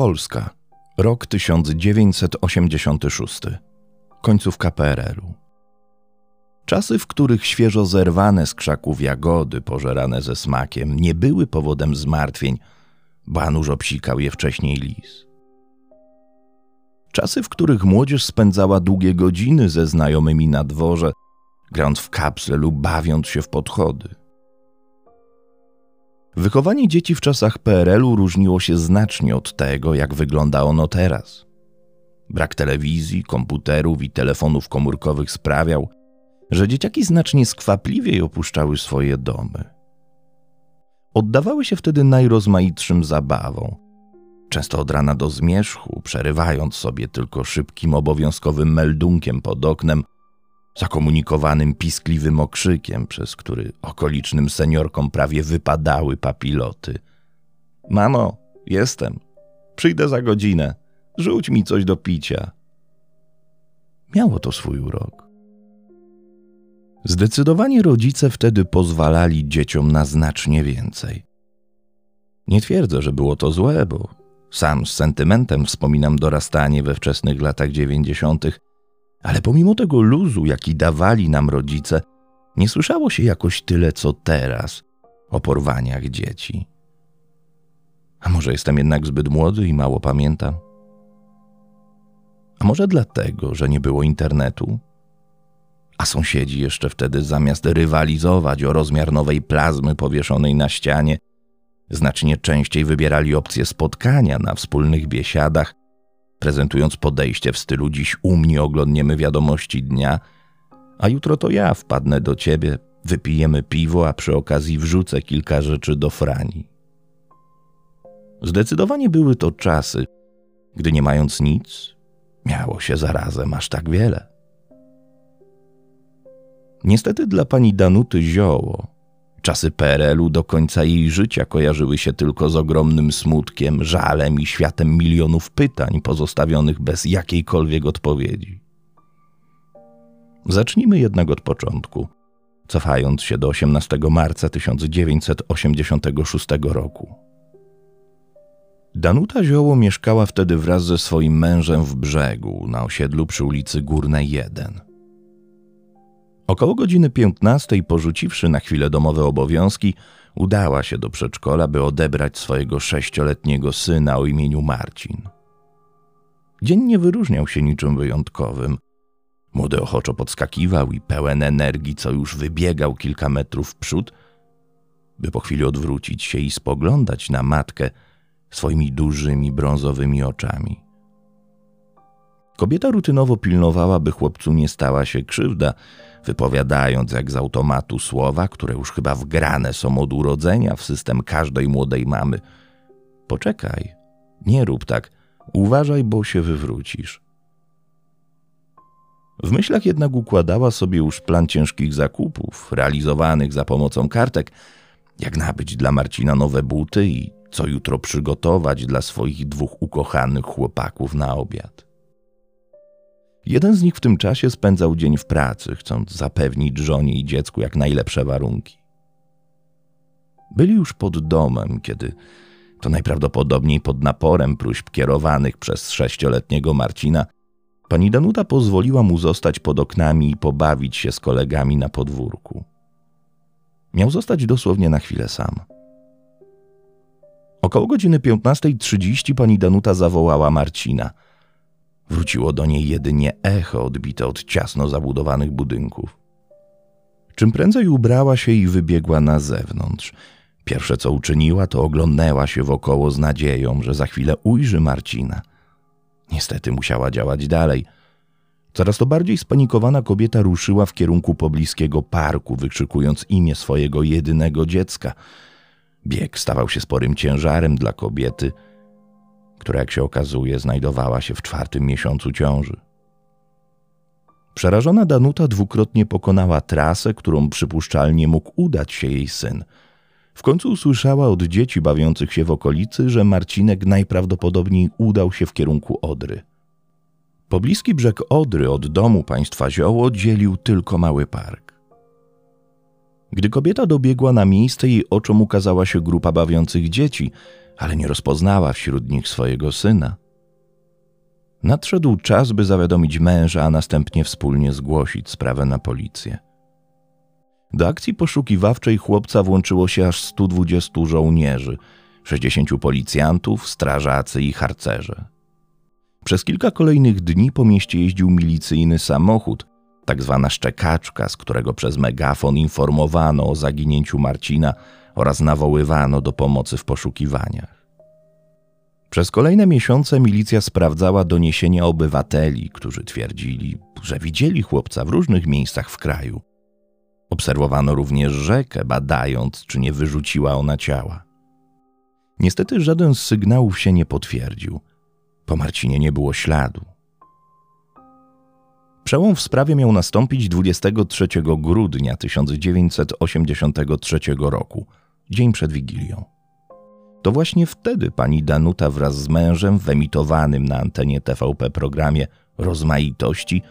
Polska. Rok 1986. Końcówka PRL-u. Czasy, w których świeżo zerwane z krzaków jagody, pożerane ze smakiem, nie były powodem zmartwień, ba nuż obsikał je wcześniej lis. Czasy, w których młodzież spędzała długie godziny ze znajomymi na dworze, grając w kapsle lub bawiąc się w podchody. Wychowanie dzieci w czasach PRL-u różniło się znacznie od tego, jak wygląda ono teraz. Brak telewizji, komputerów i telefonów komórkowych sprawiał, że dzieciaki znacznie skwapliwiej opuszczały swoje domy. Oddawały się wtedy najrozmaitszym zabawom, często od rana do zmierzchu, przerywając sobie tylko szybkim obowiązkowym meldunkiem pod oknem, zakomunikowanym piskliwym okrzykiem, przez który okolicznym seniorkom prawie wypadały papiloty. Mamo, jestem. Przyjdę za godzinę. Rzuć mi coś do picia. Miało to swój urok. Zdecydowanie rodzice wtedy pozwalali dzieciom na znacznie więcej. Nie twierdzę, że było to złe, bo sam z sentymentem wspominam dorastanie we wczesnych latach dziewięćdziesiątych, ale pomimo tego luzu, jaki dawali nam rodzice, nie słyszało się jakoś tyle, co teraz o porwaniach dzieci. A może jestem jednak zbyt młody i mało pamiętam? A może dlatego, że nie było internetu? A sąsiedzi jeszcze wtedy zamiast rywalizować o rozmiar nowej plazmy powieszonej na ścianie, znacznie częściej wybierali opcję spotkania na wspólnych biesiadach, prezentując podejście w stylu dziś u mnie oglądniemy wiadomości dnia, a jutro to ja wpadnę do ciebie, wypijemy piwo, a przy okazji wrzucę kilka rzeczy do frani. Zdecydowanie były to czasy, gdy nie mając nic, miało się zarazem aż tak wiele. Niestety dla pani Danuty Zioło czasy PRL-u do końca jej życia kojarzyły się tylko z ogromnym smutkiem, żalem i światem milionów pytań pozostawionych bez jakiejkolwiek odpowiedzi. Zacznijmy jednak od początku, cofając się do 18 marca 1986 roku. Danuta Zioło mieszkała wtedy wraz ze swoim mężem w brzegu na osiedlu przy ulicy Górnej 1. Około godziny 15, porzuciwszy na chwilę domowe obowiązki, udała się do przedszkola, by odebrać swojego sześcioletniego syna o imieniu Marcin. Dzień nie wyróżniał się niczym wyjątkowym. Młody ochoczo podskakiwał i pełen energii, co już wybiegał kilka metrów w przód, by po chwili odwrócić się i spoglądać na matkę swoimi dużymi brązowymi oczami. Kobieta rutynowo pilnowała, by chłopcu nie stała się krzywda, wypowiadając jak z automatu słowa, które już chyba wgrane są od urodzenia w system każdej młodej mamy. Poczekaj, nie rób tak, uważaj, bo się wywrócisz. W myślach jednak układała sobie już plan ciężkich zakupów, realizowanych za pomocą kartek, jak nabyć dla Marcina nowe buty i co jutro przygotować dla swoich dwóch ukochanych chłopaków na obiad. Jeden z nich w tym czasie spędzał dzień w pracy, chcąc zapewnić żonie i dziecku jak najlepsze warunki. Byli już pod domem, kiedy to najprawdopodobniej pod naporem próśb kierowanych przez sześcioletniego Marcina, pani Danuta pozwoliła mu zostać pod oknami i pobawić się z kolegami na podwórku. Miał zostać dosłownie na chwilę sam. Około godziny 15.30 pani Danuta zawołała Marcina – Wróciło do niej jedynie echo odbite od ciasno zabudowanych budynków. Czym prędzej ubrała się i wybiegła na zewnątrz. Pierwsze co uczyniła, to oglądnęła się wokoło z nadzieją, że za chwilę ujrzy Marcina. Niestety musiała działać dalej. Coraz to bardziej spanikowana kobieta ruszyła w kierunku pobliskiego parku, wykrzykując imię swojego jedynego dziecka. Bieg stawał się sporym ciężarem dla kobiety – która, jak się okazuje, znajdowała się w czwartym miesiącu ciąży. Przerażona Danuta dwukrotnie pokonała trasę, którą przypuszczalnie mógł udać się jej syn. W końcu usłyszała od dzieci bawiących się w okolicy, że Marcinek najprawdopodobniej udał się w kierunku Odry. Pobliski brzeg Odry od domu państwa Zioło dzielił tylko mały park. Gdy kobieta dobiegła na miejsce, jej oczom ukazała się grupa bawiących dzieci – ale nie rozpoznała wśród nich swojego syna. Nadszedł czas, by zawiadomić męża, a następnie wspólnie zgłosić sprawę na policję. Do akcji poszukiwawczej chłopca włączyło się aż 120 żołnierzy, 60 policjantów, strażacy i harcerze. Przez kilka kolejnych dni po mieście jeździł milicyjny samochód, tak zwana szczekaczka, z którego przez megafon informowano o zaginięciu Marcina oraz nawoływano do pomocy w poszukiwaniach. Przez kolejne miesiące milicja sprawdzała doniesienia obywateli, którzy twierdzili, że widzieli chłopca w różnych miejscach w kraju. Obserwowano również rzekę, badając, czy nie wyrzuciła ona ciała. Niestety żaden z sygnałów się nie potwierdził. Po Marcinie nie było śladu. Przełom w sprawie miał nastąpić 23 grudnia 1983 roku, dzień przed Wigilią. To właśnie wtedy pani Danuta wraz z mężem w emitowanym na antenie TVP programie Rozmaitości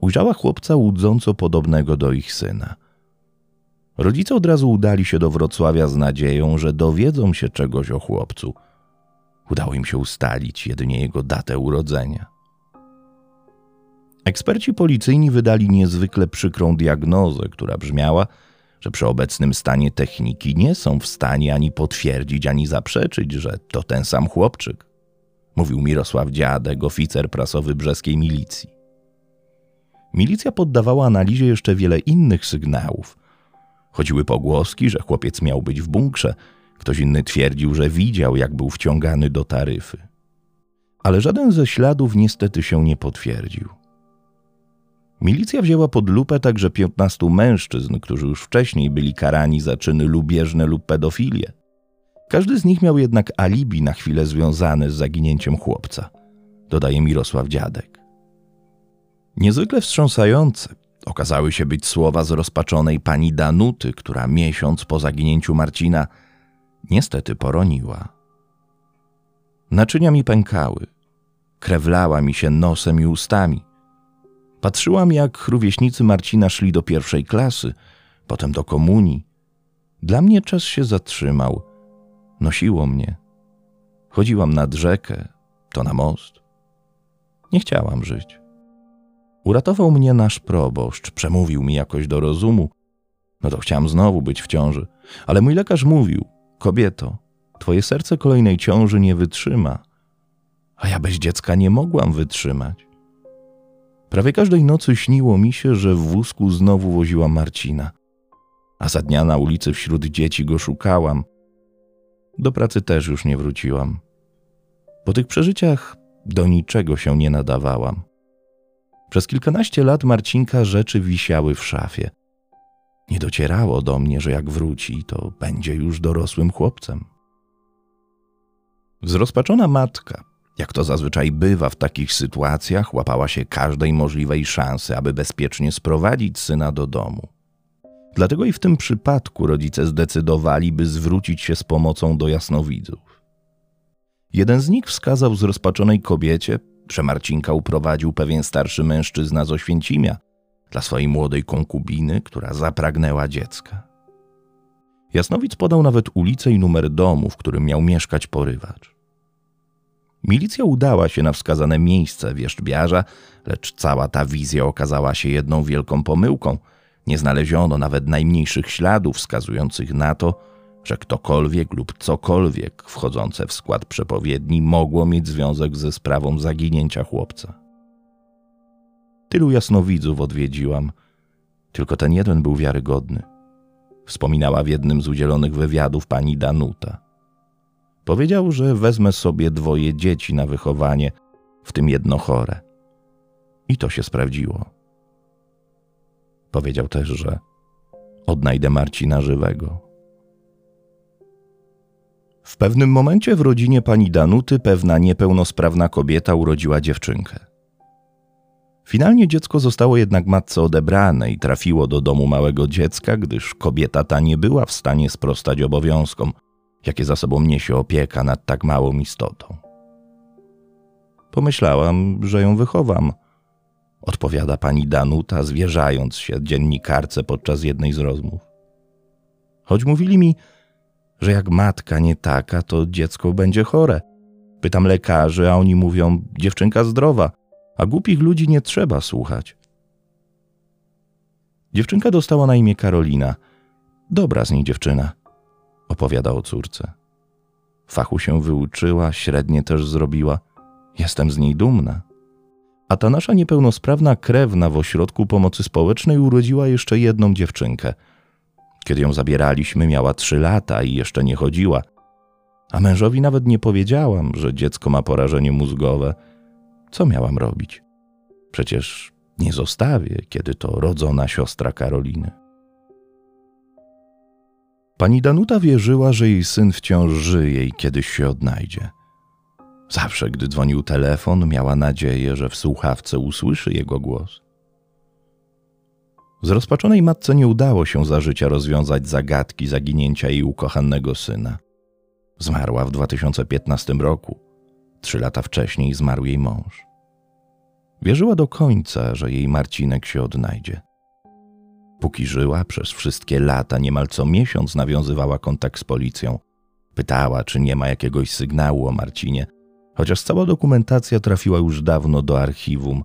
ujrzała chłopca łudząco podobnego do ich syna. Rodzice od razu udali się do Wrocławia z nadzieją, że dowiedzą się czegoś o chłopcu. Udało im się ustalić jedynie jego datę urodzenia. Eksperci policyjni wydali niezwykle przykrą diagnozę, która brzmiała, że przy obecnym stanie techniki nie są w stanie ani potwierdzić, ani zaprzeczyć, że to ten sam chłopczyk, mówił Mirosław Dziadek, oficer prasowy brzeskiej milicji. Milicja poddawała analizie jeszcze wiele innych sygnałów. Chodziły pogłoski, że chłopiec miał być w bunkrze, ktoś inny twierdził, że widział, jak był wciągany do taryfy. Ale żaden ze śladów niestety się nie potwierdził. Milicja wzięła pod lupę także 15 mężczyzn, którzy już wcześniej byli karani za czyny lubieżne lub pedofilię. Każdy z nich miał jednak alibi na chwilę związane z zaginięciem chłopca, dodaje Mirosław Dziadek. Niezwykle wstrząsające okazały się być słowa zrozpaczonej pani Danuty, która miesiąc po zaginięciu Marcina niestety poroniła. Naczynia mi pękały, krewlała mi się nosem i ustami – Patrzyłam, jak rówieśnicy Marcina szli do pierwszej klasy, potem do komunii. Dla mnie czas się zatrzymał. Nosiło mnie. Chodziłam nad rzekę, to na most. Nie chciałam żyć. Uratował mnie nasz proboszcz, przemówił mi jakoś do rozumu. No to chciałam znowu być w ciąży, ale mój lekarz mówił: Kobieto, twoje serce kolejnej ciąży nie wytrzyma. A ja bez dziecka nie mogłam wytrzymać. Prawie każdej nocy śniło mi się, że w wózku znowu woziła Marcina, a za dnia na ulicy wśród dzieci go szukałam. Do pracy też już nie wróciłam. Po tych przeżyciach do niczego się nie nadawałam. Przez kilkanaście lat Marcinka rzeczy wisiały w szafie. Nie docierało do mnie, że jak wróci, to będzie już dorosłym chłopcem. Zrozpaczona matka jak to zazwyczaj bywa w takich sytuacjach, łapała się każdej możliwej szansy, aby bezpiecznie sprowadzić syna do domu. Dlatego i w tym przypadku rodzice zdecydowali, by zwrócić się z pomocą do jasnowidzów. Jeden z nich wskazał zrozpaczonej kobiecie, że Marcinka uprowadził pewien starszy mężczyzna z Oświęcimia dla swojej młodej konkubiny, która zapragnęła dziecka. Jasnowic podał nawet ulicę i numer domu, w którym miał mieszkać porywacz. Milicja udała się na wskazane miejsce wierzbiarza, lecz cała ta wizja okazała się jedną wielką pomyłką. Nie znaleziono nawet najmniejszych śladów wskazujących na to, że ktokolwiek lub cokolwiek wchodzące w skład przepowiedni mogło mieć związek ze sprawą zaginięcia chłopca. Tylu jasnowidzów odwiedziłam, tylko ten jeden był wiarygodny. Wspominała w jednym z udzielonych wywiadów pani Danuta. Powiedział, że wezmę sobie dwoje dzieci na wychowanie, w tym jedno chore. I to się sprawdziło. Powiedział też, że odnajdę Marcina żywego. W pewnym momencie w rodzinie pani Danuty pewna niepełnosprawna kobieta urodziła dziewczynkę. Finalnie dziecko zostało jednak matce odebrane i trafiło do domu małego dziecka, gdyż kobieta ta nie była w stanie sprostać obowiązkom – jakie za sobą niesie opieka nad tak małą istotą. Pomyślałam, że ją wychowam, odpowiada pani Danuta, zwierzając się dziennikarce podczas jednej z rozmów. Choć mówili mi, że jak matka nie taka, to dziecko będzie chore. Pytam lekarzy, a oni mówią: dziewczynka zdrowa, a głupich ludzi nie trzeba słuchać. Dziewczynka dostała na imię Karolina. Dobra z niej dziewczyna, opowiada o córce. Fachu się wyuczyła, średnie też zrobiła. Jestem z niej dumna. A ta nasza niepełnosprawna krewna w ośrodku pomocy społecznej urodziła jeszcze jedną dziewczynkę. Kiedy ją zabieraliśmy, miała trzy lata i jeszcze nie chodziła. A mężowi nawet nie powiedziałam, że dziecko ma porażenie mózgowe. Co miałam robić? Przecież nie zostawię, kiedy to rodzona siostra Karoliny. Pani Danuta wierzyła, że jej syn wciąż żyje i kiedyś się odnajdzie. Zawsze, gdy dzwonił telefon, miała nadzieję, że w słuchawce usłyszy jego głos. Zrozpaczonej matce nie udało się za życia rozwiązać zagadki zaginięcia jej ukochanego syna. Zmarła w 2015 roku. Trzy lata wcześniej zmarł jej mąż. Wierzyła do końca, że jej Marcinek się odnajdzie. Póki żyła, przez wszystkie lata niemal co miesiąc nawiązywała kontakt z policją. Pytała, czy nie ma jakiegoś sygnału o Marcinie, chociaż cała dokumentacja trafiła już dawno do archiwum,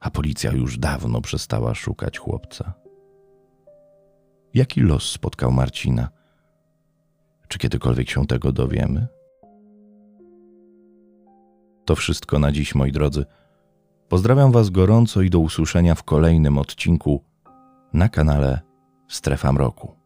a policja już dawno przestała szukać chłopca. Jaki los spotkał Marcina? Czy kiedykolwiek się tego dowiemy? To wszystko na dziś, moi drodzy. Pozdrawiam Was gorąco i do usłyszenia w kolejnym odcinku na kanale Strefa Mroku.